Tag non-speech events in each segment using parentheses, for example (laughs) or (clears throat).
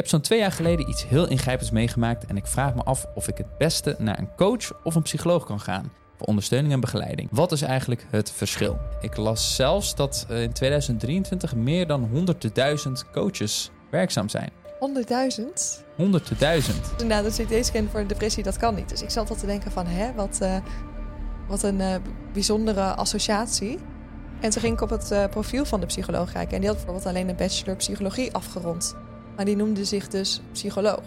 heb zo'n twee jaar geleden iets heel ingrijpends meegemaakt en ik vraag me af of ik het beste naar een coach of een psycholoog kan gaan voor ondersteuning en begeleiding. Wat is eigenlijk het verschil? Ik las zelfs dat eh, in 2023 meer dan 100.000 coaches werkzaam zijn. 100.000? 100.000. Nou, de CT-scan voor een depressie, dat kan niet. Dus ik zat al te denken van, hè, wat, uh, wat een uh, bijzondere associatie. En toen ging ik op het uh, profiel van de psycholoog kijken. En die had bijvoorbeeld alleen een bachelor psychologie afgerond. Maar die noemde zich dus psycholoog.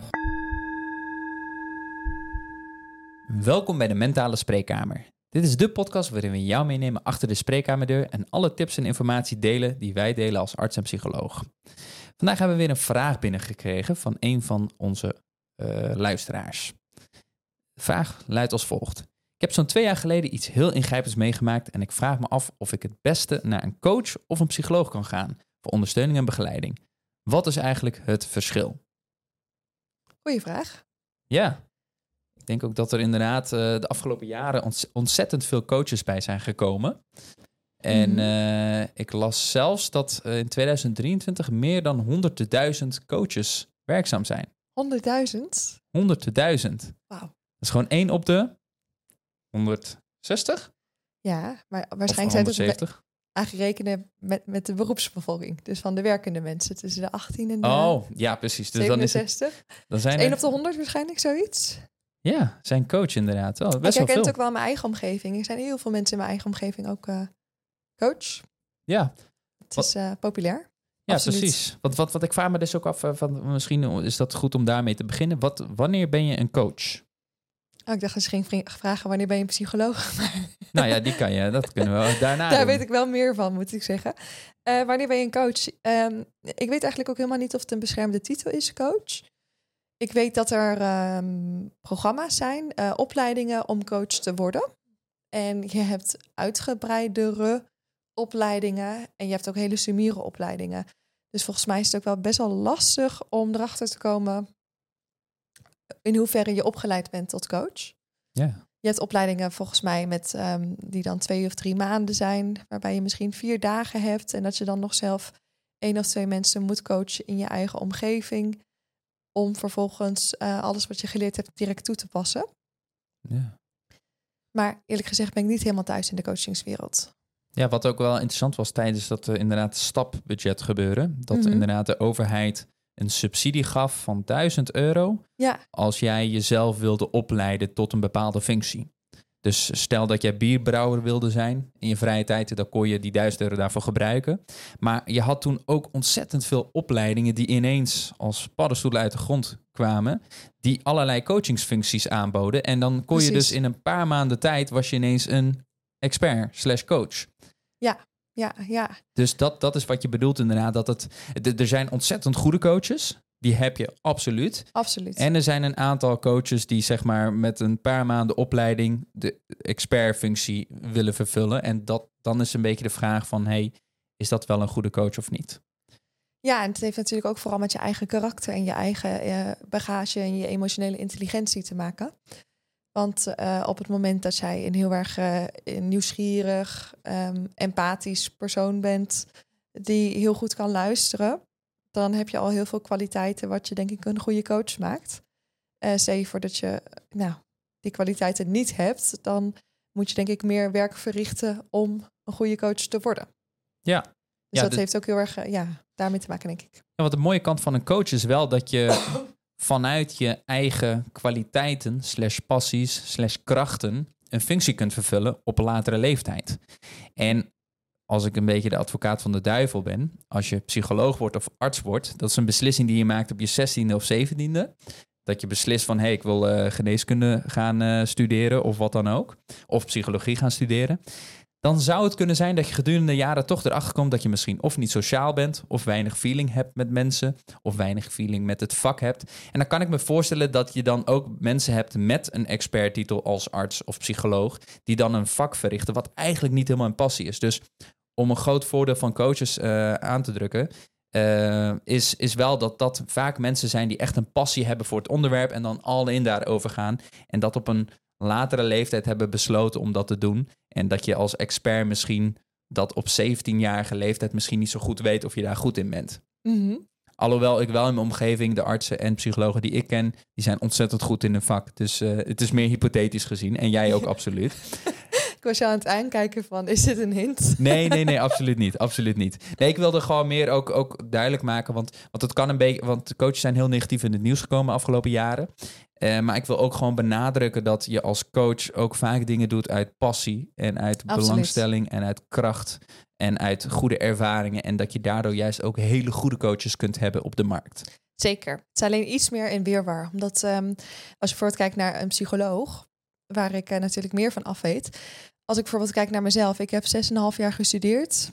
Welkom bij de Mentale Spreekkamer. Dit is de podcast waarin we jou meenemen achter de spreekkamerdeur en alle tips en informatie delen die wij delen als arts en psycholoog. Vandaag hebben we weer een vraag binnengekregen van een van onze uh, luisteraars. De vraag luidt als volgt. Ik heb zo'n twee jaar geleden iets heel ingrijpends meegemaakt en ik vraag me af of ik het beste naar een coach of een psycholoog kan gaan voor ondersteuning en begeleiding. Wat is eigenlijk het verschil? Goeie vraag. Ja. Ik denk ook dat er inderdaad eh, de afgelopen jaren ontzettend veel coaches bij zijn gekomen. En mhm. eh, ik las zelfs dat eh, in 2023 meer dan 100.000 coaches werkzaam zijn. 100.000? 100.000. Wauw. Dat is gewoon één op de 160? Ja, maar waarschijnlijk zijn het... 170 aangerekende met, met de beroepsbevolking. Dus van de werkende mensen tussen de 18 en de Oh, ja, precies. Dus dan is het... Dan zijn 1 op de 100 waarschijnlijk, zoiets. Ja, zijn coach inderdaad. Oh, best ik herken het ook wel in mijn eigen omgeving. Er zijn heel veel mensen in mijn eigen omgeving ook eh, coach. Ja. Het is eh, populair. Ja, precies. Wat, wat, wat ik vraag me dus ook af, eh, van, misschien is dat goed om daarmee te beginnen. Wat, wanneer ben je een coach? Oh, ik dacht dat ze ging vragen wanneer ben je een psycholoog? (laughs) nou ja, die kan je. Dat kunnen we daarna Daar doen. weet ik wel meer van, moet ik zeggen. Uh, wanneer ben je een coach? Um, ik weet eigenlijk ook helemaal niet of het een beschermde titel is, coach. Ik weet dat er um, programma's zijn, uh, opleidingen om coach te worden. En je hebt uitgebreidere opleidingen en je hebt ook hele summiere opleidingen. Dus volgens mij is het ook wel best wel lastig om erachter te komen in hoeverre je opgeleid bent tot coach. Ja. Je hebt opleidingen volgens mij met um, die dan twee of drie maanden zijn, waarbij je misschien vier dagen hebt en dat je dan nog zelf één of twee mensen moet coachen in je eigen omgeving, om vervolgens uh, alles wat je geleerd hebt direct toe te passen. Ja. Maar eerlijk gezegd ben ik niet helemaal thuis in de coachingswereld. Ja, wat ook wel interessant was tijdens dat uh, inderdaad stapbudget gebeuren, dat Mhm. inderdaad de overheid een subsidie gaf van 1000 euro Ja, als jij jezelf wilde opleiden tot een bepaalde functie. Dus stel dat jij bierbrouwer wilde zijn in je vrije tijd, dan kon je die 1000 euro daarvoor gebruiken. Maar je had toen ook ontzettend veel opleidingen die ineens als paddenstoelen uit de grond kwamen, die allerlei coachingsfuncties aanboden. En dan kon je dus in een paar maanden tijd was je ineens een expert slash coach. ja, ja. Dus dat, dat is wat je bedoelt inderdaad. Dat het, er zijn ontzettend goede coaches. Die heb je absoluut. Absoluut. En er zijn een aantal coaches die zeg maar met een paar maanden opleiding de expertfunctie willen vervullen. En dat, dan is een beetje de vraag van, hey, is dat wel een goede coach of niet? Ja, en het heeft natuurlijk ook vooral met je eigen karakter en je eigen eh, bagage en je emotionele intelligentie te maken. Want eh, op het moment dat jij een heel erg eh, nieuwsgierig, um, empathisch persoon bent, die heel goed kan luisteren, dan heb je al heel veel kwaliteiten wat je denk ik een goede coach maakt. Uh, stel je voor dat je nou, die kwaliteiten niet hebt, dan moet je denk ik meer werk verrichten om een goede coach te worden. Ja. Dus Ja, dat dit- heeft ook heel erg eh, ja, daarmee te maken, denk ik. Ja, wat de mooie kant van een coach is wel dat je (coughs) vanuit je eigen kwaliteiten, slash passies, slash krachten, een functie kunt vervullen op een latere leeftijd. En als ik een beetje de advocaat van de duivel ben, als je psycholoog wordt of arts wordt, dat is een beslissing die je maakt op je 16e of 17e. Dat je beslist van, hé, hey, ik wil eh, geneeskunde gaan eh, studeren of wat dan ook. Of psychologie gaan studeren. Dan zou het kunnen zijn dat je gedurende de jaren toch erachter komt dat je misschien of niet sociaal bent, of weinig feeling hebt met mensen, of weinig feeling met het vak hebt. En dan kan ik me voorstellen dat je dan ook mensen hebt met een experttitel als arts of psycholoog, die dan een vak verrichten wat eigenlijk niet helemaal een passie is. Dus om een groot voordeel van coaches uh, aan te drukken, uh, is, is wel dat dat vaak mensen zijn die echt een passie hebben voor het onderwerp en dan al in daarover gaan. En dat op een latere leeftijd hebben besloten om dat te doen. En dat je als expert misschien dat op 17-jarige leeftijd misschien niet zo goed weet of je daar goed in bent. Mm -hmm. Alhoewel ik wel in mijn omgeving de artsen en psychologen die ik ken, die zijn ontzettend goed in hun vak. Dus uh, het is meer hypothetisch gezien. En jij ook (laughs) absoluut. Ik was je aan het aankijken van, is dit een hint? Nee, nee, nee, (laughs) absoluut niet. Absoluut niet. Nee, ik wilde gewoon meer ook, ook duidelijk maken, want, want het kan een beetje, want de coaches zijn heel negatief in het nieuws gekomen de afgelopen jaren. Uh, maar ik wil ook gewoon benadrukken dat je als coach ook vaak dingen doet uit passie en uit Absoluut. belangstelling en uit kracht en uit goede ervaringen. En dat je daardoor juist ook hele goede coaches kunt hebben op de markt. Zeker. Het is alleen iets meer in weerwaar. Omdat um, als je bijvoorbeeld kijkt naar een psycholoog, waar ik uh, natuurlijk meer van af weet. Als ik bijvoorbeeld kijk naar mezelf, ik heb 6,5 jaar gestudeerd.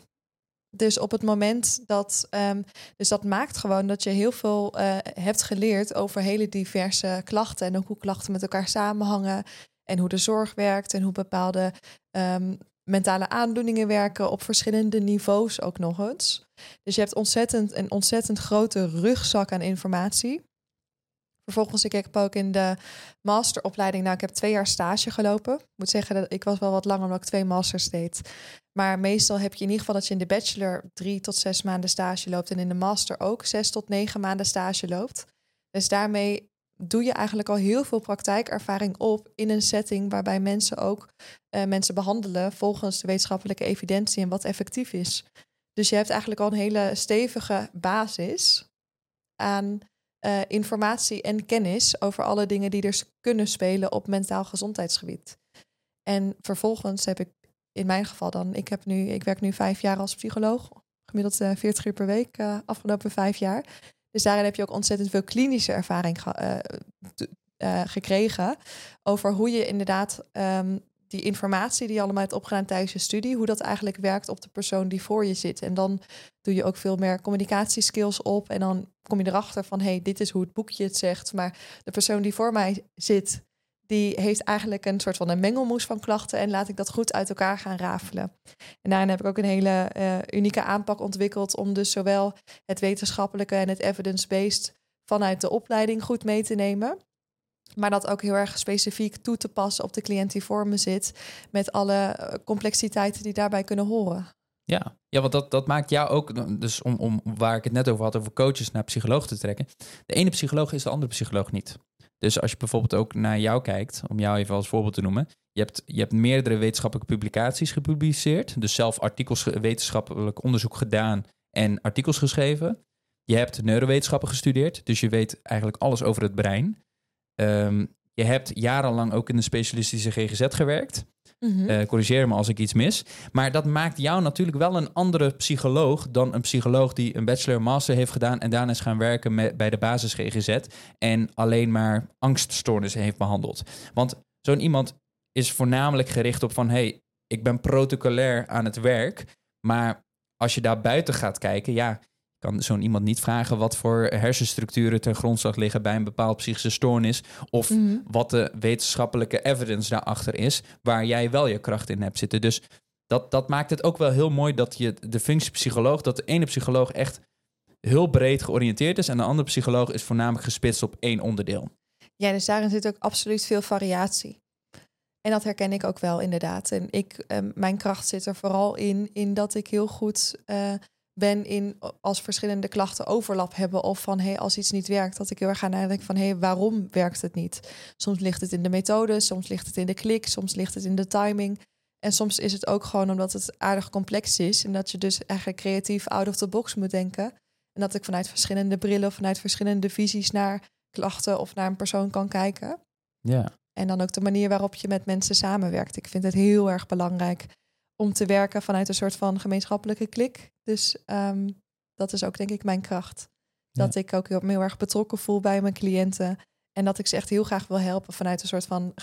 Dus op het moment dat. Um, dus dat maakt gewoon dat je heel veel uh, hebt geleerd over hele diverse klachten. En ook hoe klachten met elkaar samenhangen. En hoe de zorg werkt. En hoe bepaalde um, mentale aandoeningen werken op verschillende niveaus ook nog eens. Dus je hebt ontzettend, een ontzettend grote rugzak aan informatie. Vervolgens, ik heb ook in de masteropleiding, nou, ik heb twee jaar stage gelopen. Ik moet zeggen, dat ik was wel wat langer omdat ik twee masters deed. Maar meestal heb je in ieder geval dat je in de bachelor drie tot zes maanden stage loopt. En in de master ook zes tot negen maanden stage loopt. Dus daarmee doe je eigenlijk al heel veel praktijkervaring op in een setting waarbij mensen ook uh, mensen behandelen volgens de wetenschappelijke evidentie en wat effectief is. Dus je hebt eigenlijk al een hele stevige basis aan uh, informatie en kennis over alle dingen die er kunnen spelen op mentaal gezondheidsgebied. En vervolgens heb ik in mijn geval dan, ik heb nu, ik werk nu vijf jaar als psycholoog, gemiddeld uh, 40 uur per week, uh, afgelopen vijf jaar. Dus daarin heb je ook ontzettend veel klinische ervaring ge gekregen over hoe je inderdaad um, die informatie die je allemaal hebt opgedaan tijdens je studie, hoe dat eigenlijk werkt op de persoon die voor je zit. En dan doe je ook veel meer communicatieskills op. En dan kom je erachter van, hey, dit is hoe het boekje het zegt. Maar de persoon die voor mij zit, die heeft eigenlijk een soort van een mengelmoes van klachten. En laat ik dat goed uit elkaar gaan rafelen. En daarin heb ik ook een hele uh, unieke aanpak ontwikkeld om dus zowel het wetenschappelijke en het evidence-based vanuit de opleiding goed mee te nemen. Maar dat ook heel erg specifiek toe te passen op de cliënt die voor me zit. Met alle eh, complexiteiten die daarbij kunnen horen. Ja, ja want dat, dat maakt jou ook, dus om, om waar ik het net over had, over coaches naar psycholoog te trekken. De ene psycholoog is de andere psycholoog niet. Dus als je bijvoorbeeld ook naar jou kijkt, om jou even als voorbeeld te noemen. Je hebt, je hebt meerdere wetenschappelijke publicaties gepubliceerd. Dus zelf artikels, wetenschappelijk onderzoek gedaan en artikels geschreven. Je hebt neurowetenschappen gestudeerd, dus je weet eigenlijk alles over het brein. Um, je hebt jarenlang ook in de specialistische GGZ gewerkt. Mm corrigeer me als ik iets mis. Maar dat maakt jou natuurlijk wel een andere psycholoog dan een psycholoog die een bachelor master heeft gedaan en daarna is gaan werken met, bij de basis GGZ en alleen maar angststoornissen heeft behandeld. Want zo'n iemand is voornamelijk gericht op van hey, ik ben protocolair aan het werk, maar als je daar buiten gaat kijken, ja, kan zo'n iemand niet vragen wat voor hersenstructuren ten grondslag liggen bij een bepaald psychische stoornis. Of mhm. wat de wetenschappelijke evidence daarachter is, waar jij wel je kracht in hebt zitten. Dus dat, dat maakt het ook wel heel mooi dat je de functiepsycholoog, dat de ene psycholoog echt heel breed georiënteerd is en de andere psycholoog is voornamelijk gespitst op één onderdeel. Ja, dus daarin zit ook absoluut veel variatie. En dat herken ik ook wel inderdaad. En ik, eh, mijn kracht zit er vooral in, in dat ik heel goed uh, ben in als verschillende klachten overlap hebben of van hey, als iets niet werkt, dat ik heel erg ga nadenken van hey, waarom werkt het niet? Soms ligt het in de methode, soms ligt het in de klik, soms ligt het in de timing. En soms is het ook gewoon omdat het aardig complex is en dat je dus eigenlijk creatief out of the box moet denken. En dat ik vanuit verschillende brillen, vanuit verschillende visies naar klachten of naar een persoon kan kijken. Ja. En dan ook de manier waarop je met mensen samenwerkt. Ik vind het heel erg belangrijk om te werken vanuit een soort van gemeenschappelijke klik. Dus um, dat is ook denk ik mijn kracht. Dat ik ook heel, heel, erg betrokken voel bij mijn cliënten. En dat ik ze echt heel graag wil helpen vanuit een soort van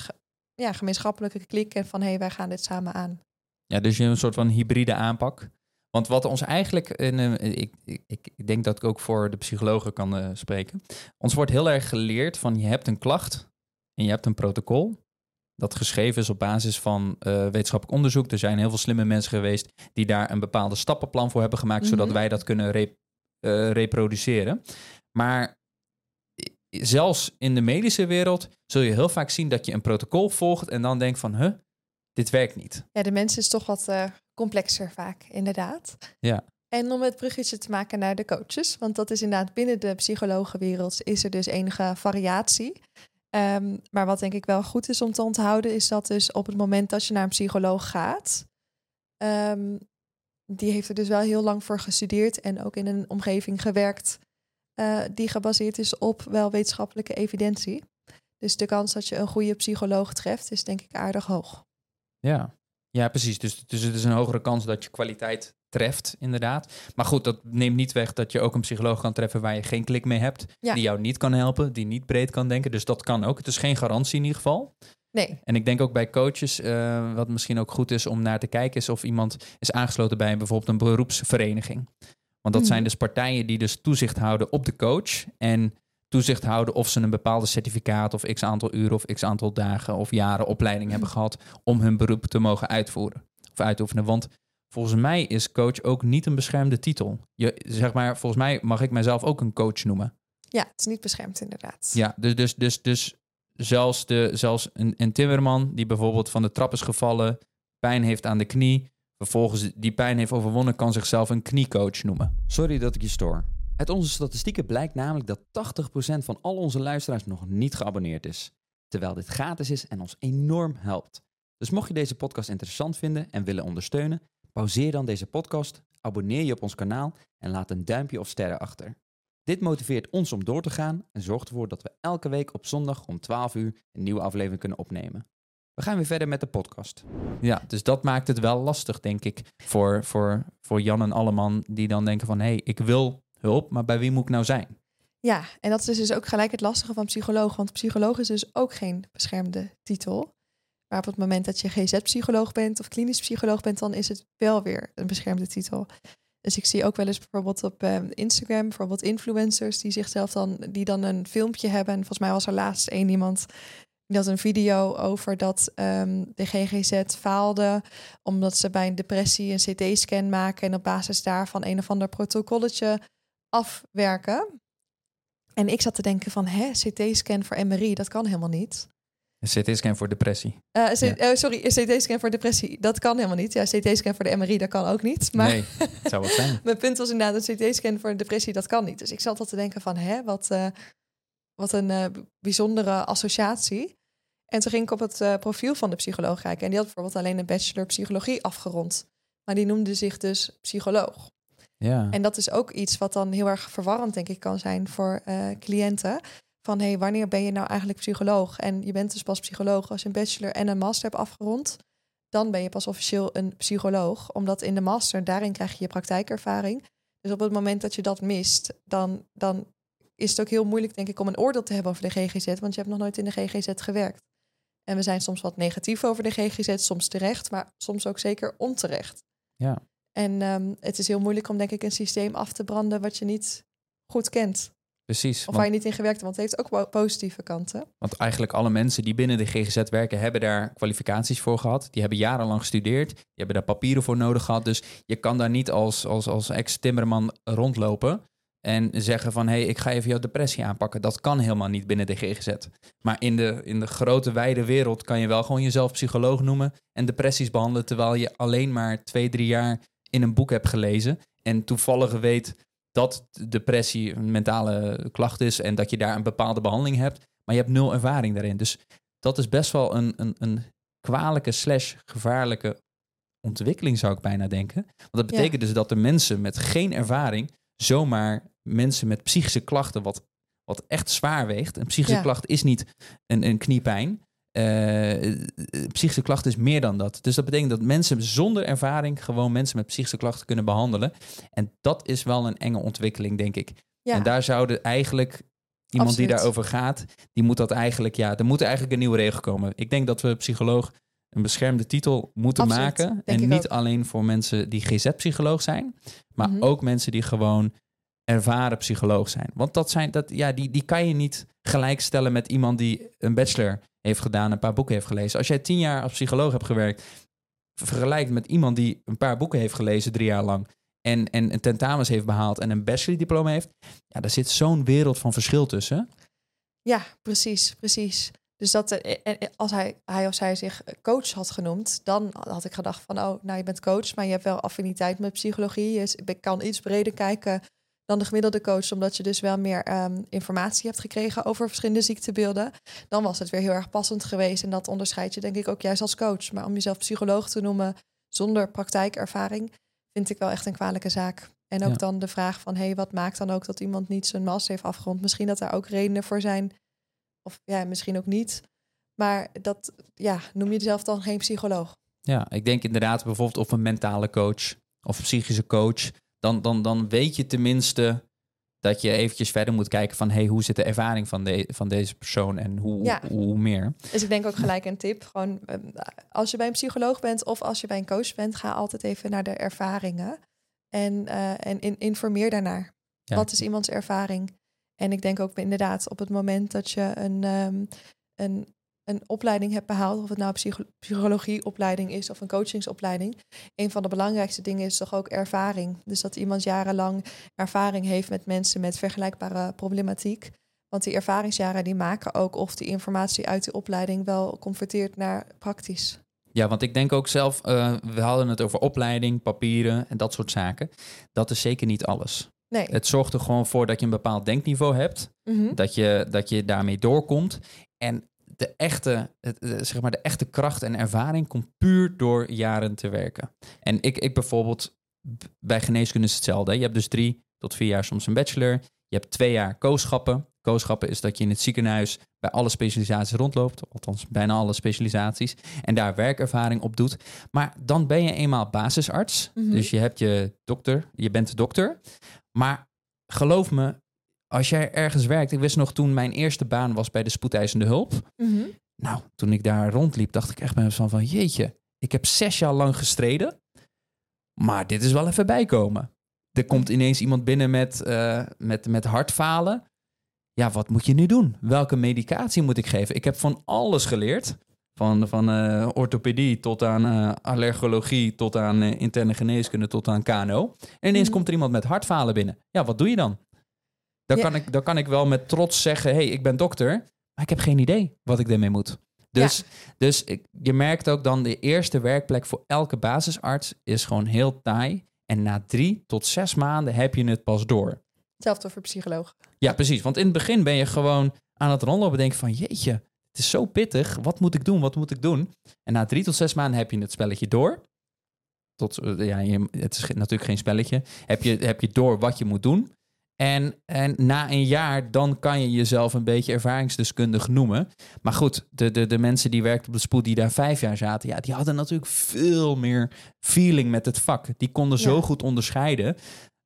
ja, gemeenschappelijke klik. En van hé, hey, wij gaan dit samen aan. Ja, dus je een soort van hybride aanpak. Want wat ons eigenlijk, in, uh, ik, ik, ik, denk dat ik ook voor de psychologen kan uh, spreken. Ons wordt heel erg geleerd van je hebt een klacht en je hebt een protocol dat geschreven is op basis van uh, wetenschappelijk onderzoek. Er zijn heel veel slimme mensen geweest die daar een bepaalde stappenplan voor hebben gemaakt, zodat mhm. wij dat kunnen re uh, reproduceren. Maar zelfs in de medische wereld zul je heel vaak zien dat je een protocol volgt en dan denkt van, huh, dit werkt niet. Ja, de mens is toch wat uh, complexer vaak, inderdaad. Ja. En om het bruggetje te maken naar de coaches, want dat is inderdaad binnen de psychologenwereld is er dus enige variatie. Ehm, maar wat denk ik wel goed is om te onthouden, is dat dus op het moment dat je naar een psycholoog gaat, ehm, die heeft er dus wel heel lang voor gestudeerd en ook in een omgeving gewerkt uh, die gebaseerd is op wel wetenschappelijke evidentie. Dus de kans dat je een goede psycholoog treft, is denk ik aardig hoog. Ja, ja precies. Dus, dus het is een hogere kans dat je kwaliteit treft, inderdaad. Maar goed, dat neemt niet weg dat je ook een psycholoog kan treffen waar je geen klik mee hebt. Die jou niet kan helpen, die niet breed kan denken. Dus dat kan ook. Het is geen garantie in ieder geval. Nee. En ik denk ook bij coaches, uh, wat misschien ook goed is om naar te kijken, is of iemand is aangesloten bij bijvoorbeeld een beroepsvereniging. Want dat zijn mhm. dus partijen die dus toezicht houden op de coach. En toezicht houden of ze een bepaalde certificaat of x aantal uren of x aantal dagen of jaren opleiding hebben gehad om hun beroep te mogen uitvoeren of uitoefenen. Want volgens mij is coach ook niet een beschermde titel. Je, zeg maar, volgens mij mag ik mijzelf ook een coach noemen. Ja, het is niet beschermd inderdaad. Ja, dus, dus, dus, dus zelfs, de, zelfs een, een timmerman die bijvoorbeeld van de trap is gevallen, pijn heeft aan de knie, vervolgens die pijn heeft overwonnen, kan zichzelf een kniecoach noemen. Sorry dat ik je stoor. Uit onze statistieken blijkt namelijk dat 80% van al onze luisteraars nog niet geabonneerd is. Terwijl dit gratis is en ons enorm helpt. Dus mocht je deze podcast interessant vinden en willen ondersteunen, pauzeer dan deze podcast, abonneer je op ons kanaal en laat een duimpje of sterren achter. Dit motiveert ons om door te gaan en zorgt ervoor dat we elke week op zondag om 12 uur een nieuwe aflevering kunnen opnemen. We gaan weer verder met de podcast. Ja, dus dat maakt het wel lastig, denk ik, voor, voor, voor Jan en Alleman, die dan denken van, hé, hey, ik wil hulp, maar bij wie moet ik nou zijn? Ja, en dat is dus ook gelijk het lastige van psycholoog, want psycholoog is dus ook geen beschermde titel. Maar op het moment dat je GZ-psycholoog bent of klinisch psycholoog bent, dan is het wel weer een beschermde titel. Dus ik zie ook wel eens bijvoorbeeld op ehm, Instagram, bijvoorbeeld influencers die zichzelf dan, die dan een filmpje hebben. En volgens mij was er laatst één iemand die had een video over dat ehm, de GGZ faalde omdat ze bij een depressie een CT-scan maken en op basis daarvan een of ander protocolletje afwerken. En ik zat te denken van, hè, CT-scan voor MRI, dat kan helemaal niet. Een CT-scan voor depressie. Uh, sorry, een CT-scan voor depressie, dat kan helemaal niet. Ja, CT-scan voor de MRI, dat kan ook niet. Maar nee, het zou wat zijn. (laughs) mijn punt was inderdaad, een CT-scan voor depressie, dat kan niet. Dus ik zat al te denken van, hè, wat, uh, wat een bijzondere associatie. En toen ging ik op het profiel van de psycholoog kijken. En die had bijvoorbeeld alleen een bachelor psychologie afgerond. Maar die noemde zich dus psycholoog. Ja. En dat is ook iets wat dan heel erg verwarrend, denk ik, kan zijn voor uh, cliënten. Van hé, hey, wanneer ben je nou eigenlijk psycholoog? En je bent dus pas psycholoog als je een bachelor en een master hebt afgerond. Dan ben je pas officieel een psycholoog. Omdat in de master, daarin krijg je je praktijkervaring. Dus op het moment dat je dat mist, dan, dan is het ook heel moeilijk, denk ik, om een oordeel te hebben over de GGZ. Want je hebt nog nooit in de GGZ gewerkt. En we zijn soms wat negatief over de GGZ, soms terecht, maar soms ook zeker onterecht. Ja. En um, het is heel moeilijk om denk ik een systeem af te branden wat je niet goed kent. Precies. Of want, waar je niet in gewerkt hebt, want het heeft ook positieve kanten. Want eigenlijk alle mensen die binnen de GGZ werken, hebben daar kwalificaties voor gehad. Die hebben jarenlang gestudeerd. Die hebben daar papieren voor nodig gehad. Dus je kan daar niet als, als, als ex-timmerman rondlopen en zeggen van... hé, hey, ik ga even jouw depressie aanpakken. Dat kan helemaal niet binnen de GGZ. Maar in de, in de grote, wijde wereld kan je wel gewoon jezelf psycholoog noemen... en depressies behandelen, terwijl je alleen maar twee, drie jaar in een boek hebt gelezen en toevallig weet dat depressie een mentale klacht is en dat je daar een bepaalde behandeling hebt, maar je hebt nul ervaring daarin. Dus dat is best wel een, een, een kwalijke slash gevaarlijke ontwikkeling, zou ik bijna denken. Want dat betekent dus dat de mensen met geen ervaring zomaar mensen met psychische klachten, wat, wat echt zwaar weegt. Een psychische klacht is niet een, een kniepijn. Uh, psychische klachten is meer dan dat. Dus dat betekent dat mensen zonder ervaring gewoon mensen met psychische klachten kunnen behandelen. En dat is wel een enge ontwikkeling, denk ik. Ja. En daar zouden eigenlijk iemand die daarover gaat, die moet dat eigenlijk, ja, er moet eigenlijk een nieuwe regel komen. Ik denk dat we psycholoog een beschermde titel moeten maken. En niet alleen voor mensen die GZ-psycholoog zijn, maar mhm. ook mensen die gewoon ervaren psycholoog zijn. Want dat zijn, dat, ja, die, die kan je niet gelijkstellen met iemand die een bachelor heeft gedaan, een paar boeken heeft gelezen. Als jij tien jaar als psycholoog hebt gewerkt, vergelijkt met iemand die een paar boeken heeft gelezen drie jaar lang en, en een tentamens heeft behaald en een bachelordiploma heeft, ja, daar zit zo'n wereld van verschil tussen. Ja, precies, precies. Dus dat, eh, en en als hij, hij of zij zich coach had genoemd, dan had ik gedacht van, oh, nou je bent coach, maar je hebt wel affiniteit met psychologie. Je kan iets breder kijken dan de gemiddelde coach, omdat je dus wel meer ehm, informatie hebt gekregen over verschillende ziektebeelden. Dan was het weer heel erg passend geweest. En dat onderscheid je denk ik ook juist als coach. Maar om jezelf psycholoog te noemen zonder praktijkervaring, vind ik wel echt een kwalijke zaak. En ook Ja. dan de vraag van, hey, wat maakt dan ook dat iemand niet zijn master heeft afgerond? Misschien dat daar ook redenen voor zijn. Of ja, misschien ook niet. Maar dat, ja, noem je jezelf dan geen psycholoog? Ja, ik denk inderdaad bijvoorbeeld of een mentale coach of psychische coach. Dan, dan, dan weet je tenminste dat je eventjes verder moet kijken van... hey, hoe zit de ervaring van, de, van deze persoon en hoe, Ja. hoe, hoe meer. Dus ik denk ook gelijk een tip. Gewoon, ehm, als je bij een psycholoog bent of als je bij een coach bent, ga altijd even naar de ervaringen. En, eh, en in- informeer daarnaar. Ja. Wat is iemands ervaring? En ik denk ook inderdaad op het moment dat je een, ehm, een, een opleiding hebt behaald, of het nou een psycho- psychologieopleiding is of een coachingsopleiding, een van de belangrijkste dingen is toch ook ervaring. Dus dat iemand jarenlang ervaring heeft met mensen met vergelijkbare problematiek. Want die ervaringsjaren die maken ook of die informatie uit die opleiding wel converteert naar praktisch. Ja, want ik denk ook zelf, eh, we hadden het over opleiding, papieren en dat soort zaken. Dat is zeker niet alles. Nee. Het zorgt er gewoon voor dat je een bepaald denkniveau hebt. Mhm. Dat je, dat je daarmee doorkomt. En de echte, het, zeg maar de echte kracht en ervaring komt puur door jaren te werken. En ik, ik bijvoorbeeld, bij geneeskunde is hetzelfde. Je hebt dus drie tot vier jaar soms een bachelor. Je hebt twee jaar kooschappen. Kooschappen is dat je in het ziekenhuis bij alle specialisaties rondloopt. Althans, bijna alle specialisaties. En daar werkervaring op doet. Maar dan ben je eenmaal basisarts. Mhm. Dus je hebt je dokter, je bent de dokter. Maar geloof me, als jij ergens werkt, ik wist nog toen mijn eerste baan was bij de spoedeisende hulp. Mhm. Nou, toen ik daar rondliep, dacht ik echt bij mezelf van, jeetje, ik heb zes jaar lang gestreden, maar dit is wel even bijkomen. Er komt ineens iemand binnen met, eh, met, met hartfalen. Ja, wat moet je nu doen? Welke medicatie moet ik geven? Ik heb van alles geleerd. Van, van eh, orthopedie tot aan eh, allergologie, tot aan interne geneeskunde, tot aan KNO. En ineens Mhm. komt er iemand met hartfalen binnen. Ja, wat doe je dan? Dan, Ja. kan ik, dan kan ik wel met trots zeggen, hey, ik ben dokter. Maar ik heb geen idee wat ik ermee moet. Dus, dus ik, je merkt ook dan de eerste werkplek voor elke basisarts is gewoon heel taai. En na drie tot zes maanden heb je het pas door. Hetzelfde voor psycholoog. Ja, precies. Want in het begin ben je gewoon aan het rondlopen denken van... jeetje, het is zo pittig. Wat moet ik doen? Wat moet ik doen? En na drie tot zes maanden heb je het spelletje door. Tot, eh, ja, het is natuurlijk geen spelletje. Heb je, heb je door wat je moet doen. En, en na een jaar, dan kan je jezelf een beetje ervaringsdeskundig noemen. Maar goed, de, de, de mensen die werkten op de spoed die daar vijf jaar zaten... ja, die hadden natuurlijk veel meer feeling met het vak. Die konden zo goed onderscheiden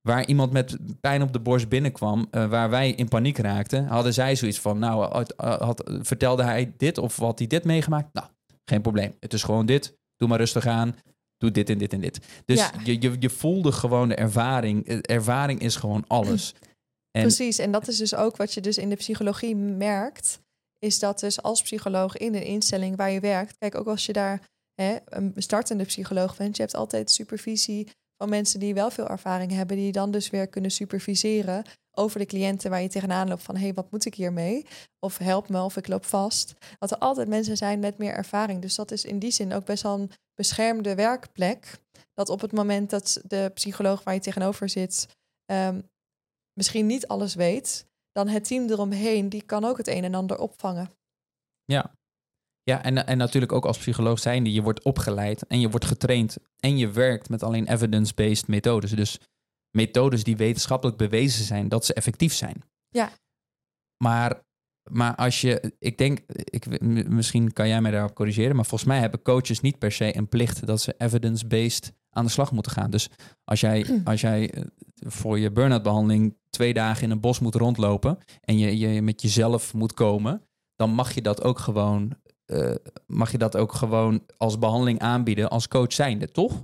waar iemand met pijn op de borst binnenkwam, eh, waar wij in paniek raakten, hadden zij zoiets van, nou, had, had, vertelde hij dit of had hij dit meegemaakt? Nou, geen probleem. Het is gewoon dit. Doe maar rustig aan. Doe dit en dit en dit. Dus Ja. je, je, je voelde gewoon de ervaring. Eh, Ervaring is gewoon alles. (clears throat) En Precies, en dat is dus ook wat je dus in de psychologie merkt. Is dat dus als psycholoog in een instelling waar je werkt... Kijk, ook als je daar hè, een startende psycholoog bent... je hebt altijd supervisie van mensen die wel veel ervaring hebben... die dan dus weer kunnen superviseren over de cliënten waar je tegenaan loopt... van hé, hey, wat moet ik hiermee? Of help me, of ik loop vast. Dat er altijd mensen zijn met meer ervaring. Dus dat is in die zin ook best wel een beschermde werkplek. Dat op het moment dat de psycholoog waar je tegenover zit... ehm, misschien niet alles weet, dan het team eromheen, die kan ook het een en ander opvangen. ja. Ja, en, en natuurlijk ook als psycholoog zijnde, je wordt opgeleid en je wordt getraind en je werkt met alleen evidence-based methodes. Dus methodes die wetenschappelijk bewezen zijn dat ze effectief zijn. Ja. Maar, maar als je, ik denk, ik, misschien kan jij mij daarop corrigeren, maar volgens mij hebben coaches niet per se een plicht dat ze evidence-based aan de slag moeten gaan. Dus als jij, (clears throat) als jij eh, voor je burn-out behandeling twee dagen in een bos moet rondlopen en je, je met jezelf moet komen, dan mag je dat ook gewoon, eh, mag je dat ook gewoon als behandeling aanbieden als coach zijnde, toch?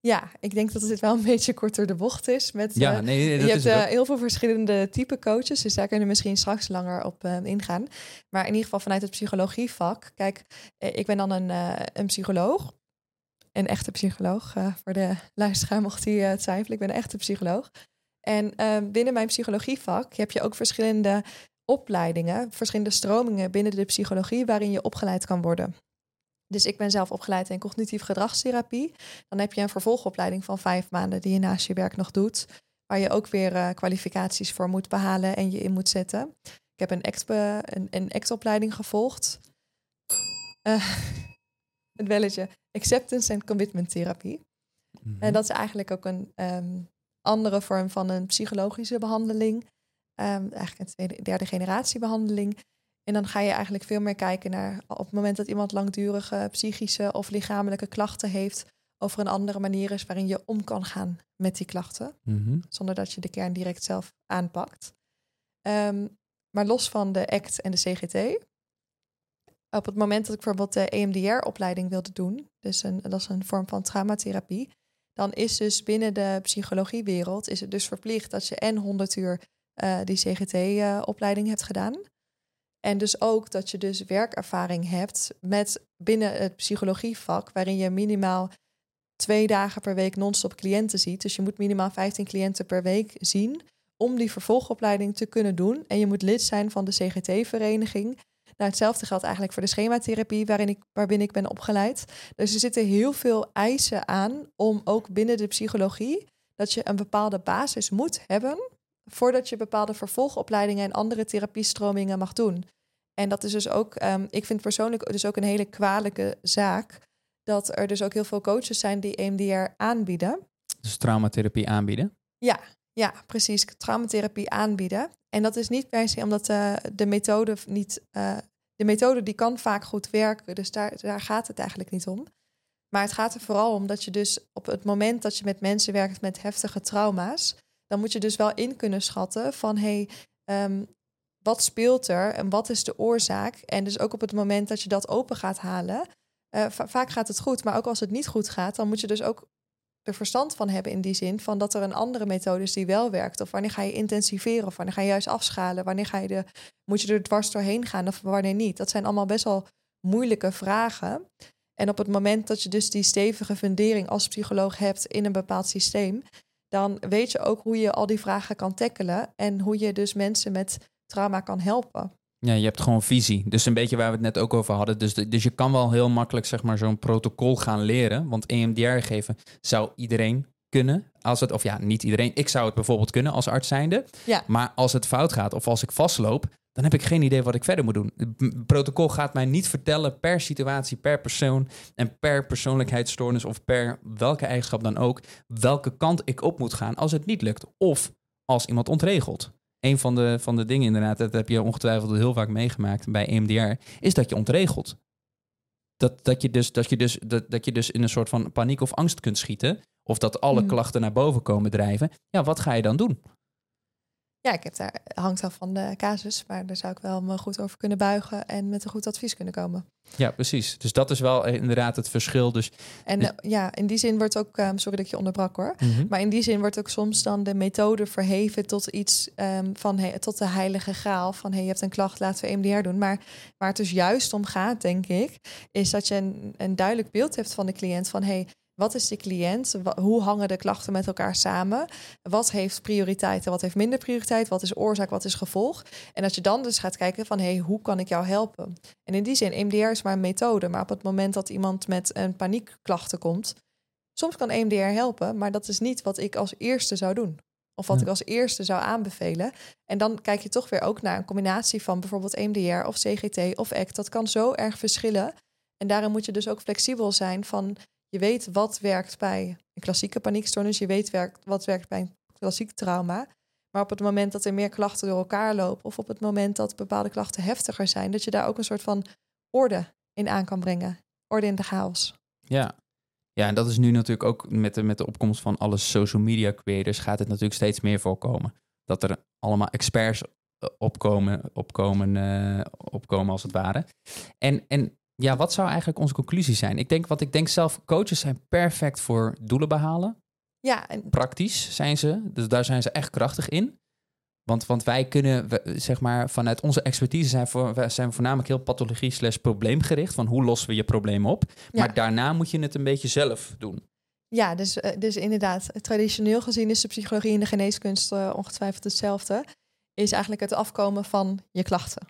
Ja, ik denk dat het wel een beetje korter de bocht is. Met, Ja, eh, nee, dat je is hebt het eh, heel veel verschillende type coaches, dus daar kunnen we misschien straks langer op eh, ingaan. Maar in ieder geval vanuit het psychologievak. Kijk, ik ben dan een, een psycholoog. Een echte psycholoog, voor de luisteraar mocht hij eh, twijfelen. Ik ben een echte psycholoog. En eh, binnen mijn psychologievak heb je ook verschillende opleidingen, verschillende stromingen binnen de psychologie waarin je opgeleid kan worden. Dus ik ben zelf opgeleid in cognitief gedragstherapie. Dan heb je een vervolgopleiding van vijf maanden die je naast je werk nog doet. Waar je ook weer uh, kwalificaties voor moet behalen en je in moet zetten. Ik heb een ACT, een, een ACT-opleiding gevolgd. Uh, (laughs) het belletje. Acceptance and Commitment Therapie. Mm -hmm. En dat is eigenlijk ook een um, andere vorm van een psychologische behandeling. Um, eigenlijk een tweede, derde generatie behandeling. En dan ga je eigenlijk veel meer kijken naar op het moment dat iemand langdurige psychische of lichamelijke klachten heeft, over een andere manier is waarin je om kan gaan met die klachten, mm -hmm. zonder dat je de kern direct zelf aanpakt. Um, maar los van de ACT en de CGT, op het moment dat ik bijvoorbeeld de EMDR-opleiding wilde doen, dus een, dat is een vorm van traumatherapie, dan is dus binnen de psychologiewereld is het dus verplicht dat je en 100 uur uh, die CGT-opleiding uh, hebt gedaan. En dus ook dat je dus werkervaring hebt met binnen het psychologievak, waarin je minimaal twee dagen per week non-stop cliënten ziet. Dus je moet minimaal 15 cliënten per week zien om die vervolgopleiding te kunnen doen. En je moet lid zijn van de CGT-vereniging. Nou, hetzelfde geldt eigenlijk voor de schematherapie waarin ik, waarbinnen ik ben opgeleid. Dus er zitten heel veel eisen aan om ook binnen de psychologie dat je een bepaalde basis moet hebben voordat je bepaalde vervolgopleidingen en andere therapiestromingen mag doen. En dat is dus ook, um, ik vind persoonlijk dus ook een hele kwalijke zaak, dat er dus ook heel veel coaches zijn die EMDR aanbieden. Dus traumatherapie aanbieden? Ja, ja, precies. Traumatherapie aanbieden. En dat is niet per se omdat uh, de methode niet. Uh, de methode die kan vaak goed werken, dus daar, daar gaat het eigenlijk niet om. Maar het gaat er vooral om dat je dus op het moment dat je met mensen werkt met heftige trauma's, dan moet je dus wel in kunnen schatten van hey, um, wat speelt er en wat is de oorzaak? En dus ook op het moment dat je dat open gaat halen, uh, vaak gaat het goed, maar ook als het niet goed gaat, dan moet je dus ook er verstand van hebben in die zin van dat er een andere methode is die wel werkt. Of wanneer ga je intensiveren of wanneer ga je juist afschalen? Wanneer ga je de, moet je er dwars doorheen gaan of wanneer niet? Dat zijn allemaal best wel moeilijke vragen. En op het moment dat je dus die stevige fundering als psycholoog hebt in een bepaald systeem, dan weet je ook hoe je al die vragen kan tackelen en hoe je dus mensen met trauma kan helpen. Ja, je hebt gewoon visie. Dus een beetje waar we het net ook over hadden. Dus, dus je kan wel heel makkelijk zeg maar, zo'n protocol gaan leren. Want EMDR geven zou iedereen kunnen. Als het, of ja, niet iedereen. Ik zou het bijvoorbeeld kunnen als arts zijnde. Ja. Maar als het fout gaat of als ik vastloop, dan heb ik geen idee wat ik verder moet doen. Het protocol gaat mij niet vertellen per situatie, per persoon en per persoonlijkheidsstoornis of per welke eigenschap dan ook, welke kant ik op moet gaan als het niet lukt. Of als iemand ontregelt een van de, van de dingen inderdaad, dat heb je ongetwijfeld heel vaak meegemaakt bij EMDR, is dat je ontregelt. Dat, dat, je dus, dat, je dus, dat, dat je dus in een soort van paniek of angst kunt schieten. Of dat alle mm. klachten naar boven komen drijven. Ja, wat ga je dan doen? Ja, ik heb daar, hangt af van de casus, maar daar zou ik wel me goed over kunnen buigen en met een goed advies kunnen komen. Ja, precies. Dus dat is wel inderdaad het verschil. Dus... En uh, ja, in die zin wordt ook, um, sorry dat ik je onderbrak hoor, mm -hmm. maar in die zin wordt ook soms dan de methode verheven tot iets um, van, hey, tot de heilige graal van, hey, je hebt een klacht, laten we EMDR doen. Maar waar het dus juist om gaat, denk ik, is dat je een, een duidelijk beeld hebt van de cliënt van, hey, wat is de cliënt? Hoe hangen de klachten met elkaar samen? Wat heeft prioriteit en wat heeft minder prioriteit? Wat is oorzaak, wat is gevolg? En dat je dan dus gaat kijken van, hé, hey, hoe kan ik jou helpen? En in die zin, EMDR is maar een methode. Maar op het moment dat iemand met een paniekklachten komt, soms kan EMDR helpen, maar dat is niet wat ik als eerste zou doen. Of wat ja. ik als eerste zou aanbevelen. En dan kijk je toch weer ook naar een combinatie van bijvoorbeeld EMDR of CGT of ACT. Dat kan zo erg verschillen. En daarin moet je dus ook flexibel zijn van je weet wat werkt bij een klassieke paniekstoornis. Je weet werkt, wat werkt bij een klassiek trauma. Maar op het moment dat er meer klachten door elkaar lopen... of op het moment dat bepaalde klachten heftiger zijn... dat je daar ook een soort van orde in aan kan brengen. Orde in de chaos. Ja, ja, en dat is nu natuurlijk ook met de, met de opkomst van alle social media creators gaat het natuurlijk steeds meer voorkomen. Dat er allemaal experts eh, opkomen, opkomen, uh, opkomen als het ware. En, en ja, wat zou eigenlijk onze conclusie zijn? Ik denk, wat ik denk zelf, coaches zijn perfect voor doelen behalen. Ja. En... Praktisch zijn ze, dus daar zijn ze echt krachtig in. Want, want wij kunnen, zeg maar, vanuit onze expertise zijn, voor, we zijn voornamelijk heel pathologie slash probleemgericht. Van hoe lossen we je probleem op? Ja. Maar daarna moet je het een beetje zelf doen. Ja, dus, dus inderdaad, traditioneel gezien is de psychologie en de geneeskunst uh, ongetwijfeld hetzelfde is eigenlijk het afkomen van je klachten.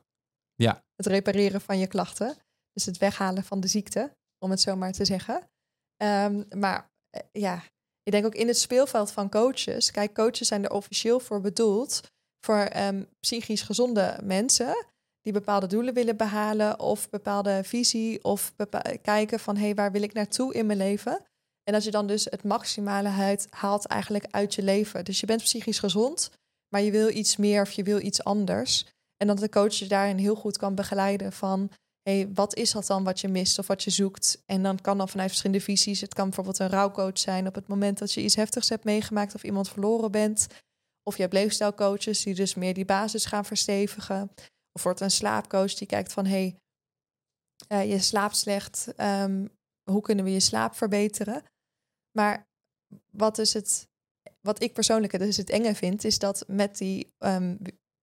Ja. Het repareren van je klachten. Dus het weghalen van de ziekte, om het zo maar te zeggen. Ehm, maar eh, ja, ik denk ook in het speelveld van coaches. Kijk, coaches zijn er officieel voor bedoeld voor ehm, psychisch gezonde mensen die bepaalde doelen willen behalen of bepaalde visie of kijken van hé, hey, waar wil ik naartoe in mijn leven? En dat je dan dus het maximale haalt eigenlijk uit je leven. Dus je bent psychisch gezond, maar je wil iets meer of je wil iets anders. En dat de coach je daarin heel goed kan begeleiden van hey, wat is dat dan wat je mist of wat je zoekt? En dan kan dan vanuit verschillende visies. Het kan bijvoorbeeld een rouwcoach zijn op het moment dat je iets heftigs hebt meegemaakt of iemand verloren bent. Of je hebt leefstijlcoaches die dus meer die basis gaan verstevigen. Of wordt een slaapcoach die kijkt van hey, uh, je slaapt slecht. Um, hoe kunnen we je slaap verbeteren? Maar wat is het, wat ik persoonlijk dus het enge vind, is dat met die um,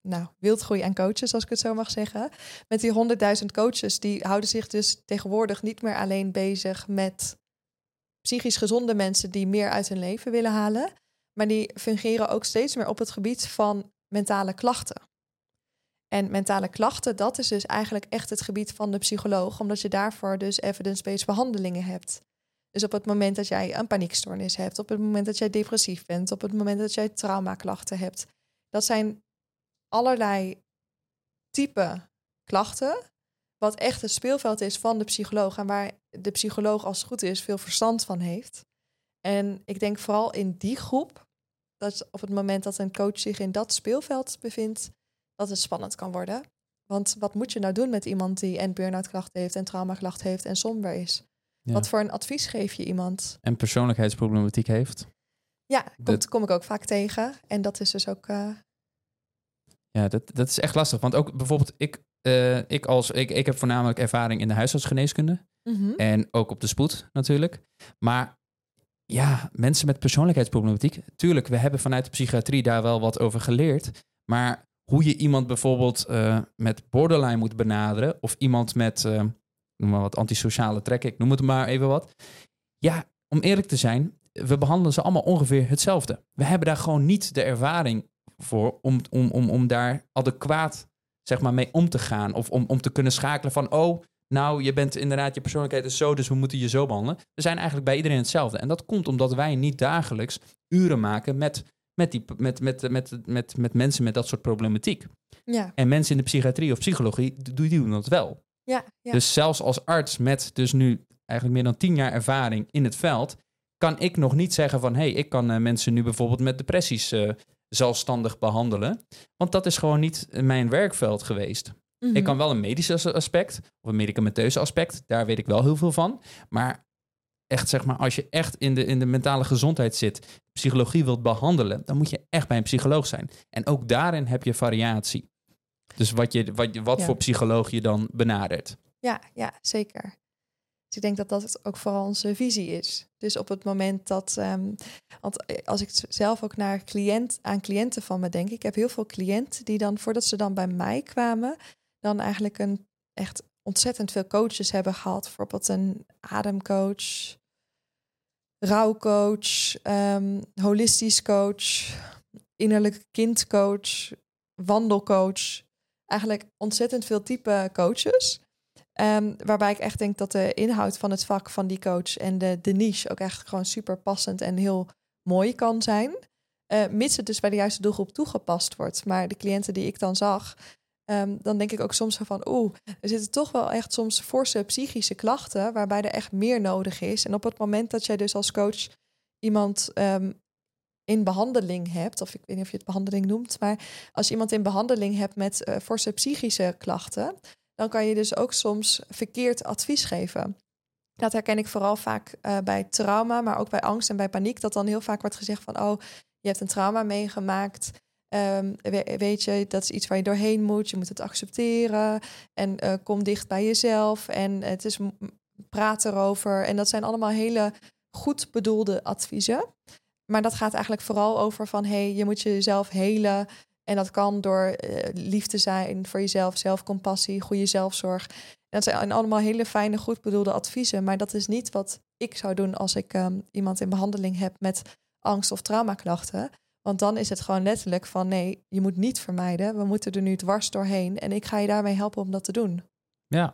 nou, wildgroei aan coaches, als ik het zo mag zeggen. Met die honderdduizend coaches, die houden zich dus tegenwoordig niet meer alleen bezig met psychisch gezonde mensen die meer uit hun leven willen halen. Maar die fungeren ook steeds meer op het gebied van mentale klachten. En mentale klachten, dat is dus eigenlijk echt het gebied van de psycholoog, omdat je daarvoor dus evidence-based behandelingen hebt. Dus op het moment dat jij een paniekstoornis hebt, op het moment dat jij depressief bent, op het moment dat jij traumaklachten hebt, dat zijn allerlei type klachten, wat echt het speelveld is van de psycholoog en waar de psycholoog als het goed is veel verstand van heeft. En ik denk vooral in die groep, dat op het moment dat een coach zich in dat speelveld bevindt, dat het spannend kan worden. Want wat moet je nou doen met iemand die en burn-out klachten heeft en traumaklachten heeft en somber is? Wat voor een advies geef je iemand? En persoonlijkheidsproblematiek heeft. Ja, dat kom ik ook vaak tegen. En dat is dus ook uh, ja, dat, dat is echt lastig. Want ook bijvoorbeeld, ik, uh, ik, als, ik, ik heb voornamelijk ervaring in de huisartsgeneeskunde. Mm En ook op de spoed natuurlijk. Maar ja, mensen met persoonlijkheidsproblematiek. Tuurlijk, we hebben vanuit de psychiatrie daar wel wat over geleerd. Maar hoe je iemand bijvoorbeeld uh, met borderline moet benaderen. Of iemand met, uh, noem maar wat, antisociale trekken. Ik noem het maar even wat. Ja, om eerlijk te zijn, we behandelen ze allemaal ongeveer hetzelfde. We hebben daar gewoon niet de ervaring voor om, om, om, om daar adequaat zeg maar, mee om te gaan. Of om, om te kunnen schakelen van, oh, nou, je bent inderdaad, je persoonlijkheid is zo, dus we moeten je zo behandelen. We zijn eigenlijk bij iedereen hetzelfde. En dat komt omdat wij niet dagelijks uren maken met, met, die, met, met, met, met, met mensen met dat soort problematiek. Ja. En mensen in de psychiatrie of psychologie, die doen dat wel. Ja, ja. Dus zelfs als arts met dus nu eigenlijk meer dan tien jaar ervaring in het veld, kan ik nog niet zeggen van, hé, hey, ik kan uh, mensen nu bijvoorbeeld met depressies uh, zelfstandig behandelen. Want dat is gewoon niet mijn werkveld geweest. Ik mhm. kan wel een medisch aspect of een medicamenteuze aspect, daar weet ik wel heel veel van. Maar echt zeg maar, als je echt in de, in de mentale gezondheid zit, psychologie wilt behandelen, dan moet je echt bij een psycholoog zijn. En ook daarin heb je variatie. Dus wat, je, wat, wat voor psycholoog je dan benadert. Ja, ja, zeker. Dus ik denk dat dat ook vooral onze visie is. Dus op het moment dat, um, want eh, als ik zelf ook naar cliënt, aan cliënten van me denk, ik heb heel veel cliënten die dan, voordat ze dan bij mij kwamen, dan eigenlijk een echt ontzettend veel coaches hebben gehad. Bijvoorbeeld een ademcoach, rouwcoach, um, holistisch coach, innerlijk kindcoach, wandelcoach. Eigenlijk ontzettend veel type coaches. Um, waarbij ik echt denk dat de inhoud van het vak van die coach en de, niche ook echt gewoon super passend en heel mooi kan zijn. Uh, mits het dus bij de juiste doelgroep toegepast wordt. Maar de cliënten die ik dan zag, um, dan denk ik ook soms van, oeh, er zitten toch wel echt soms forse psychische klachten waarbij er echt meer nodig is. En op het moment dat jij dus als coach iemand um, in behandeling hebt, of ik weet niet of je het behandeling noemt, maar als je iemand in behandeling hebt met uh, forse psychische klachten, dan kan je dus ook soms verkeerd advies geven. Dat herken ik vooral vaak uh, bij trauma, maar ook bij angst en bij paniek. Dat dan heel vaak wordt gezegd van, oh, je hebt een trauma meegemaakt. Um, weet je, dat is iets waar je doorheen moet. Je moet het accepteren. En uh, kom dicht bij jezelf. En het is praat erover. En dat zijn allemaal hele goed bedoelde adviezen. Maar dat gaat eigenlijk vooral over van, hey, je moet jezelf helen. En dat kan door uh, liefde zijn voor jezelf, zelfcompassie, goede zelfzorg. En dat zijn allemaal hele fijne, goed bedoelde adviezen. Maar dat is niet wat ik zou doen als ik um, iemand in behandeling heb met angst of traumaklachten. Want dan is het gewoon letterlijk van nee, je moet niet vermijden. We moeten er nu dwars doorheen. En ik ga je daarmee helpen om dat te doen. Ja.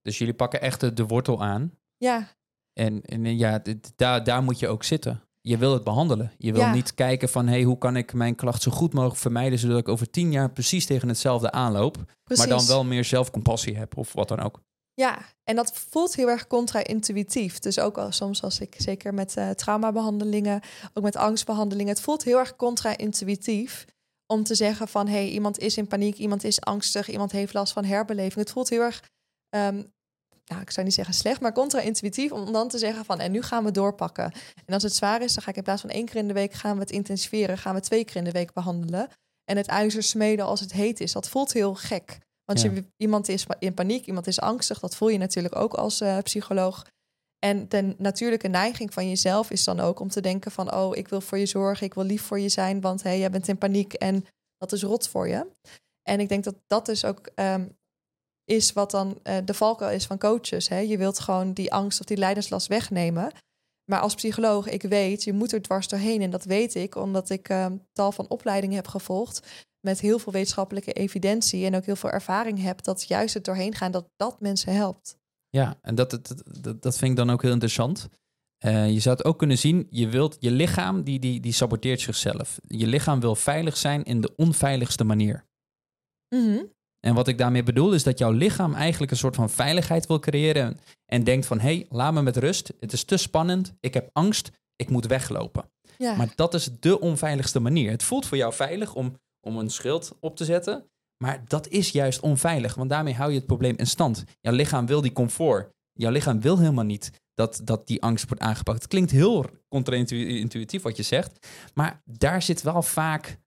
Dus jullie pakken echt de, de wortel aan. Ja, En, en ja, daar, daar moet je ook zitten. Je wil het behandelen. Je wil Ja. niet kijken van... hey, hoe kan ik mijn klacht zo goed mogelijk vermijden... zodat ik over tien jaar precies tegen hetzelfde aanloop... precies. maar dan wel meer zelfcompassie heb of wat dan ook. Ja, en dat voelt heel erg contra-intuïtief. Dus ook al soms als ik, zeker met eh, traumabehandelingen, ook met angstbehandelingen, het voelt heel erg contra-intuïtief om te zeggen van, hé, hey, iemand is in paniek, iemand is angstig, iemand heeft last van herbeleving. Het voelt heel erg, ehm, nou, ik zou niet zeggen slecht, maar contra-intuïtief om dan te zeggen van, en nu gaan we doorpakken. En als het zwaar is, dan ga ik in plaats van één keer in de week gaan we het intensiveren, gaan we twee keer in de week behandelen. En het ijzer smeden als het heet is, dat voelt heel gek. Want Ja. je, iemand is in paniek, iemand is angstig. Dat voel je natuurlijk ook als eh, psycholoog. En de natuurlijke neiging van jezelf is dan ook om te denken van... oh, ik wil voor je zorgen, ik wil lief voor je zijn... want hey, jij bent in paniek en dat is rot voor je. En ik denk dat dat dus ook ehm, is wat dan eh, de valkuil is van coaches. Hè? Je wilt gewoon die angst of die leiderslast wegnemen. Maar als psycholoog, ik weet, je moet er dwars doorheen. En dat weet ik omdat ik ehm, tal van opleidingen heb gevolgd met heel veel wetenschappelijke evidentie en ook heel veel ervaring heb dat juist het doorheen gaan dat dat mensen helpt. Ja, en dat, dat, dat, dat vind ik dan ook heel interessant. Eh, je zou het ook kunnen zien, je, wilt, je lichaam die, die, die saboteert zichzelf. Je lichaam wil veilig zijn in de onveiligste manier. Mhm. En wat ik daarmee bedoel is dat jouw lichaam eigenlijk een soort van veiligheid wil creëren. En, en denkt van, hé, hey, laat me met rust. Het is te spannend. Ik heb angst. Ik moet weglopen. Ja, Maar dat is de onveiligste manier. Het voelt voor jou veilig om, om een schild op te zetten. Maar dat is juist onveilig, want daarmee hou je het probleem in stand. Jouw lichaam wil die comfort. Jouw lichaam wil helemaal niet dat, dat die angst wordt aangepakt. Het klinkt heel contra-intuïtief wat je zegt, maar daar zit wel vaak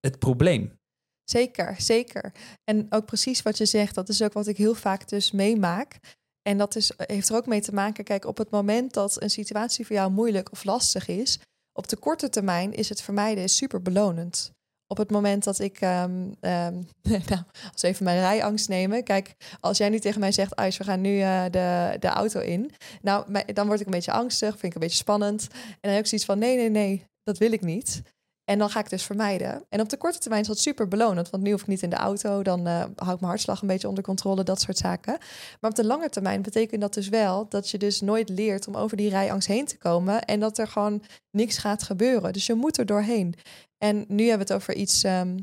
het probleem. Zeker, zeker. En ook precies wat je zegt, dat is ook wat ik heel vaak dus meemaak. En dat is, heeft er ook mee te maken, kijk, op het moment dat een situatie voor jou moeilijk of lastig is, op de korte termijn is het vermijden is super belonend. Op het moment dat ik, ehm, ehm, (laughs) nou, als even mijn rijangst nemen. Kijk, als jij nu tegen mij zegt, we gaan nu eh, de, de auto in. Nou, dan word ik een beetje angstig, vind ik een beetje spannend. En dan heb ik zoiets van, nee, nee, nee, dat wil ik niet. En dan ga ik dus vermijden. En op de korte termijn is dat super belonend. Want nu hoef ik niet in de auto. Dan eh hou ik mijn hartslag een beetje onder controle. Dat soort zaken. Maar op de lange termijn betekent dat dus wel... dat je dus nooit leert om over die rijangst heen te komen. En dat er gewoon niks gaat gebeuren. Dus je moet er doorheen. En nu hebben we het over iets... ehm,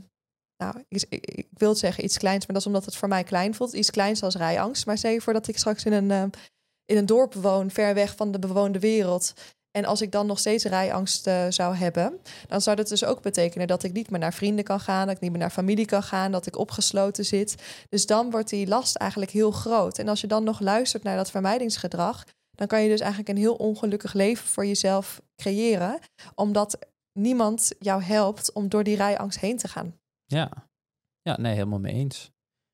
nou, ik, wil zeggen iets kleins. Maar dat is omdat het voor mij klein voelt. Iets kleins als rijangst. Maar stel je voor dat ik straks in een, ehm, in een dorp woon... ver weg van de bewoonde wereld... En als ik dan nog steeds rijangst eh, zou hebben, dan zou dat dus ook betekenen dat ik niet meer naar vrienden kan gaan, dat ik niet meer naar familie kan gaan, dat ik opgesloten zit. Dus dan wordt die last eigenlijk heel groot. En als je dan nog luistert naar dat vermijdingsgedrag, dan kan je dus eigenlijk een heel ongelukkig leven voor jezelf creëren, omdat niemand jou helpt om door die rijangst heen te gaan. Ja, ja nee, helemaal mee eens.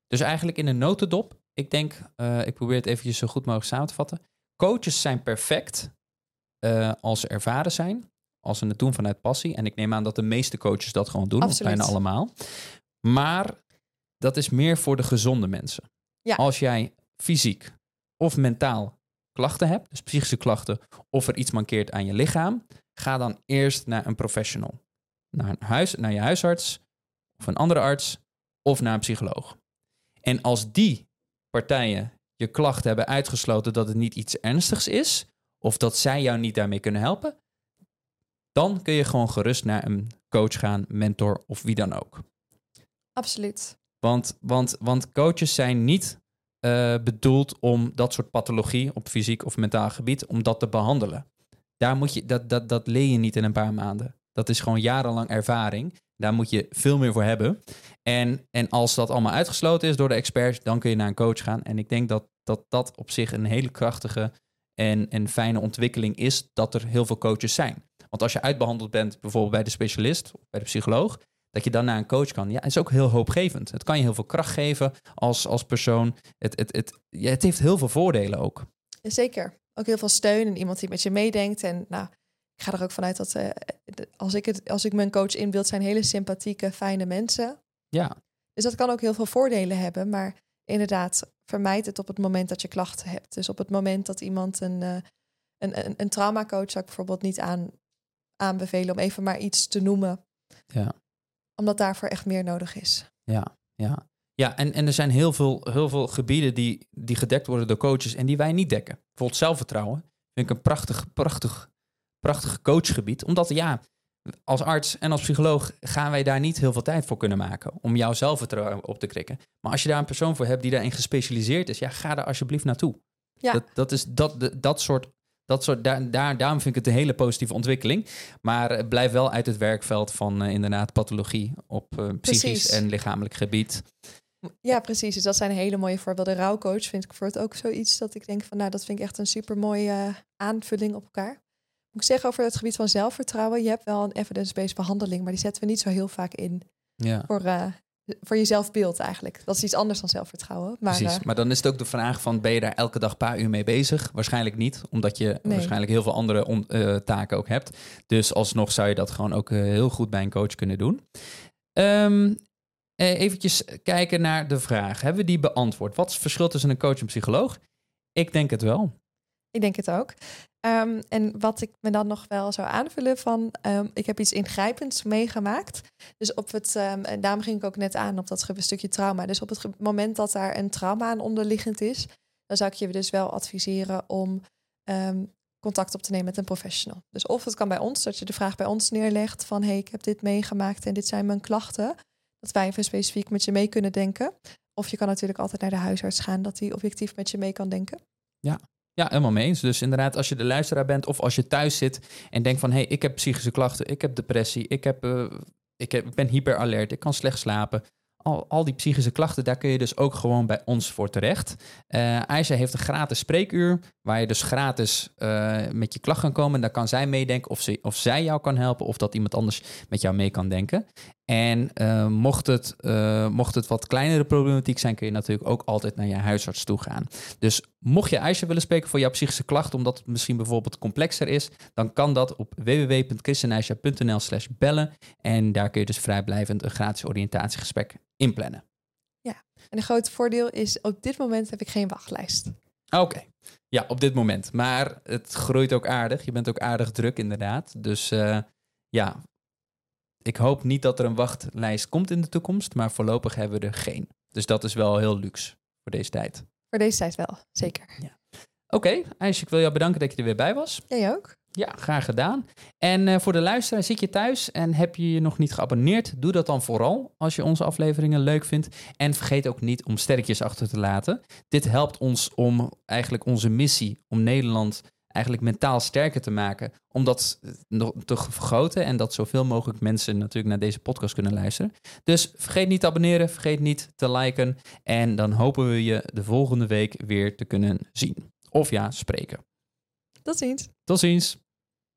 Dus eigenlijk in een notendop, ik denk, eh, ik probeer het eventjes zo goed mogelijk samen te vatten. Coaches zijn perfect eh, als ze ervaren zijn, als ze het doen vanuit passie. En ik neem aan dat de meeste coaches dat gewoon doen, Absoluut. bijna allemaal. Maar dat is meer voor de gezonde mensen. Ja. Als jij fysiek of mentaal klachten hebt, dus psychische klachten, of er iets mankeert aan je lichaam, ga dan eerst naar een professional. Naar, een huis, naar je huisarts, of een andere arts, of naar een psycholoog. En als die partijen je klachten hebben uitgesloten dat het niet iets ernstigs is, of dat zij jou niet daarmee kunnen helpen, dan kun je gewoon gerust naar een coach gaan, mentor of wie dan ook. Absoluut. Want, want, want coaches zijn niet eh, bedoeld om dat soort pathologie op fysiek of mentaal gebied, om dat te behandelen. Daar moet je, dat, dat, dat leer je niet in een paar maanden. Dat is gewoon jarenlang ervaring. Daar moet je veel meer voor hebben. En, en als dat allemaal uitgesloten is door de experts, dan kun je naar een coach gaan. En ik denk dat dat, dat op zich een hele krachtige en, en fijne ontwikkeling is, dat er heel veel coaches zijn. Want als je uitbehandeld bent, bijvoorbeeld bij de specialist of bij de psycholoog, dat je dan naar een coach kan. Ja, is ook heel hoopgevend. Het kan je heel veel kracht geven als, als persoon. Het, het, het, ja, het heeft heel veel voordelen ook. Zeker. Ook heel veel steun en iemand die met je meedenkt. En nou, ik ga er ook vanuit dat eh, als, ik het, als ik mijn coach inbeeld, zijn hele sympathieke, fijne mensen. Ja, Dus dat kan ook heel veel voordelen hebben. Maar inderdaad, vermijd het op het moment dat je klachten hebt. Dus op het moment dat iemand een, eh, een, een, een traumacoach zou ik bijvoorbeeld niet aan, aanbevelen om even maar iets te noemen. Ja. Omdat daarvoor echt meer nodig is. Ja, ja. Ja, en, en er zijn heel veel, heel veel gebieden die, die gedekt worden door coaches en die wij niet dekken. Bijvoorbeeld zelfvertrouwen. Vind ik een prachtig, prachtig, prachtig coachgebied. Omdat ja, als arts en als psycholoog gaan wij daar niet heel veel tijd voor kunnen maken om jouw zelfvertrouwen op te krikken. Maar als je daar een persoon voor hebt die daarin gespecialiseerd is, ja, ga daar alsjeblieft naartoe. Ja. Dat, dat is dat, dat, soort. Dat soort daar, daar, daarom vind ik het een hele positieve ontwikkeling. Maar eh, blijf wel uit het werkveld van eh, inderdaad pathologie op eh, psychisch Precies. en lichamelijk gebied. Ja, precies. Dus dat zijn hele mooie voorbeelden. Rouwcoach vind ik voor het ook zoiets dat ik denk van, nou, dat vind ik echt een super mooie aanvulling op elkaar. Moet ik zeggen over het gebied van zelfvertrouwen, je hebt wel een evidence-based behandeling, maar die zetten we niet zo heel vaak in Ja. voor, eh, voor je zelfbeeld eigenlijk. Dat is iets anders dan zelfvertrouwen. Maar Precies, eh, maar dan is het ook de vraag van, ben je daar elke dag een paar uur mee bezig? Waarschijnlijk niet, omdat je Nee. waarschijnlijk heel veel andere eh, taken ook hebt. Dus alsnog zou je dat gewoon ook heel goed bij een coach kunnen doen. Eh, eventjes kijken naar de vraag. Hebben we die beantwoord? Wat is het verschil tussen een coach en psycholoog? Ik denk het wel. Ik denk het ook. Ehm, en wat ik me dan nog wel zou aanvullen van, ehm, ik heb iets ingrijpends meegemaakt. Dus op het, ehm, en daarom ging ik ook net aan op dat stukje trauma. Dus op het moment dat daar een trauma aan onderliggend is, dan zou ik je dus wel adviseren om contact op te nemen met een professional. Dus of het kan bij ons, dat je de vraag bij ons neerlegt van, hey, ik heb dit meegemaakt en dit zijn mijn klachten. Dat wij even specifiek met je mee kunnen denken. Of je kan natuurlijk altijd naar de huisarts gaan, dat die objectief met je mee kan denken. Ja, helemaal mee eens. Dus inderdaad, als je de luisteraar bent of als je thuis zit en denkt van... hé, hey, ik heb psychische klachten, ik heb depressie, ik, heb, eh, ik, heb, ik ben hyperalert, ik kan slecht slapen. Al, al die psychische klachten, daar kun je dus ook gewoon bij ons voor terecht. Aisha heeft een gratis spreekuur, waar je dus gratis eh, met je klacht kan komen. Daar kan zij meedenken of, ze, of zij jou kan helpen of dat iemand anders met jou mee kan denken. En eh, mocht, het, eh, mocht het wat kleinere problematiek zijn, kun je natuurlijk ook altijd naar je huisarts toe gaan. Dus mocht je Aisha willen spreken voor jouw psychische klachten, omdat het misschien bijvoorbeeld complexer is, dan kan dat op www.christenaisha.nl slash bellen. En daar kun je dus vrijblijvend een gratis oriëntatiegesprek inplannen. En een groot voordeel is, op dit moment heb ik geen wachtlijst. Oké, ja, op dit moment. Maar het groeit ook aardig. Je bent ook aardig druk inderdaad. Dus eh, ja, ik hoop niet dat er een wachtlijst komt in de toekomst, maar voorlopig hebben we er geen. Dus dat is wel heel luxe voor deze tijd. Voor deze tijd wel, zeker. Oké, Aisje, ik wil jou bedanken dat je er weer bij was. Jij ook? Ja, graag gedaan. En eh, voor de luisteraar, zit je thuis en heb je je nog niet geabonneerd? Doe dat dan vooral als je onze afleveringen leuk vindt. En vergeet ook niet om sterretjes achter te laten. Dit helpt ons om eigenlijk onze missie om Nederland eigenlijk mentaal sterker te maken. Om dat nog te vergroten en dat zoveel mogelijk mensen natuurlijk naar deze podcast kunnen luisteren. Dus vergeet niet te abonneren, vergeet niet te liken. En dan hopen we je de volgende week weer te kunnen zien. Of ja, spreken. Tot ziens. Tot ziens.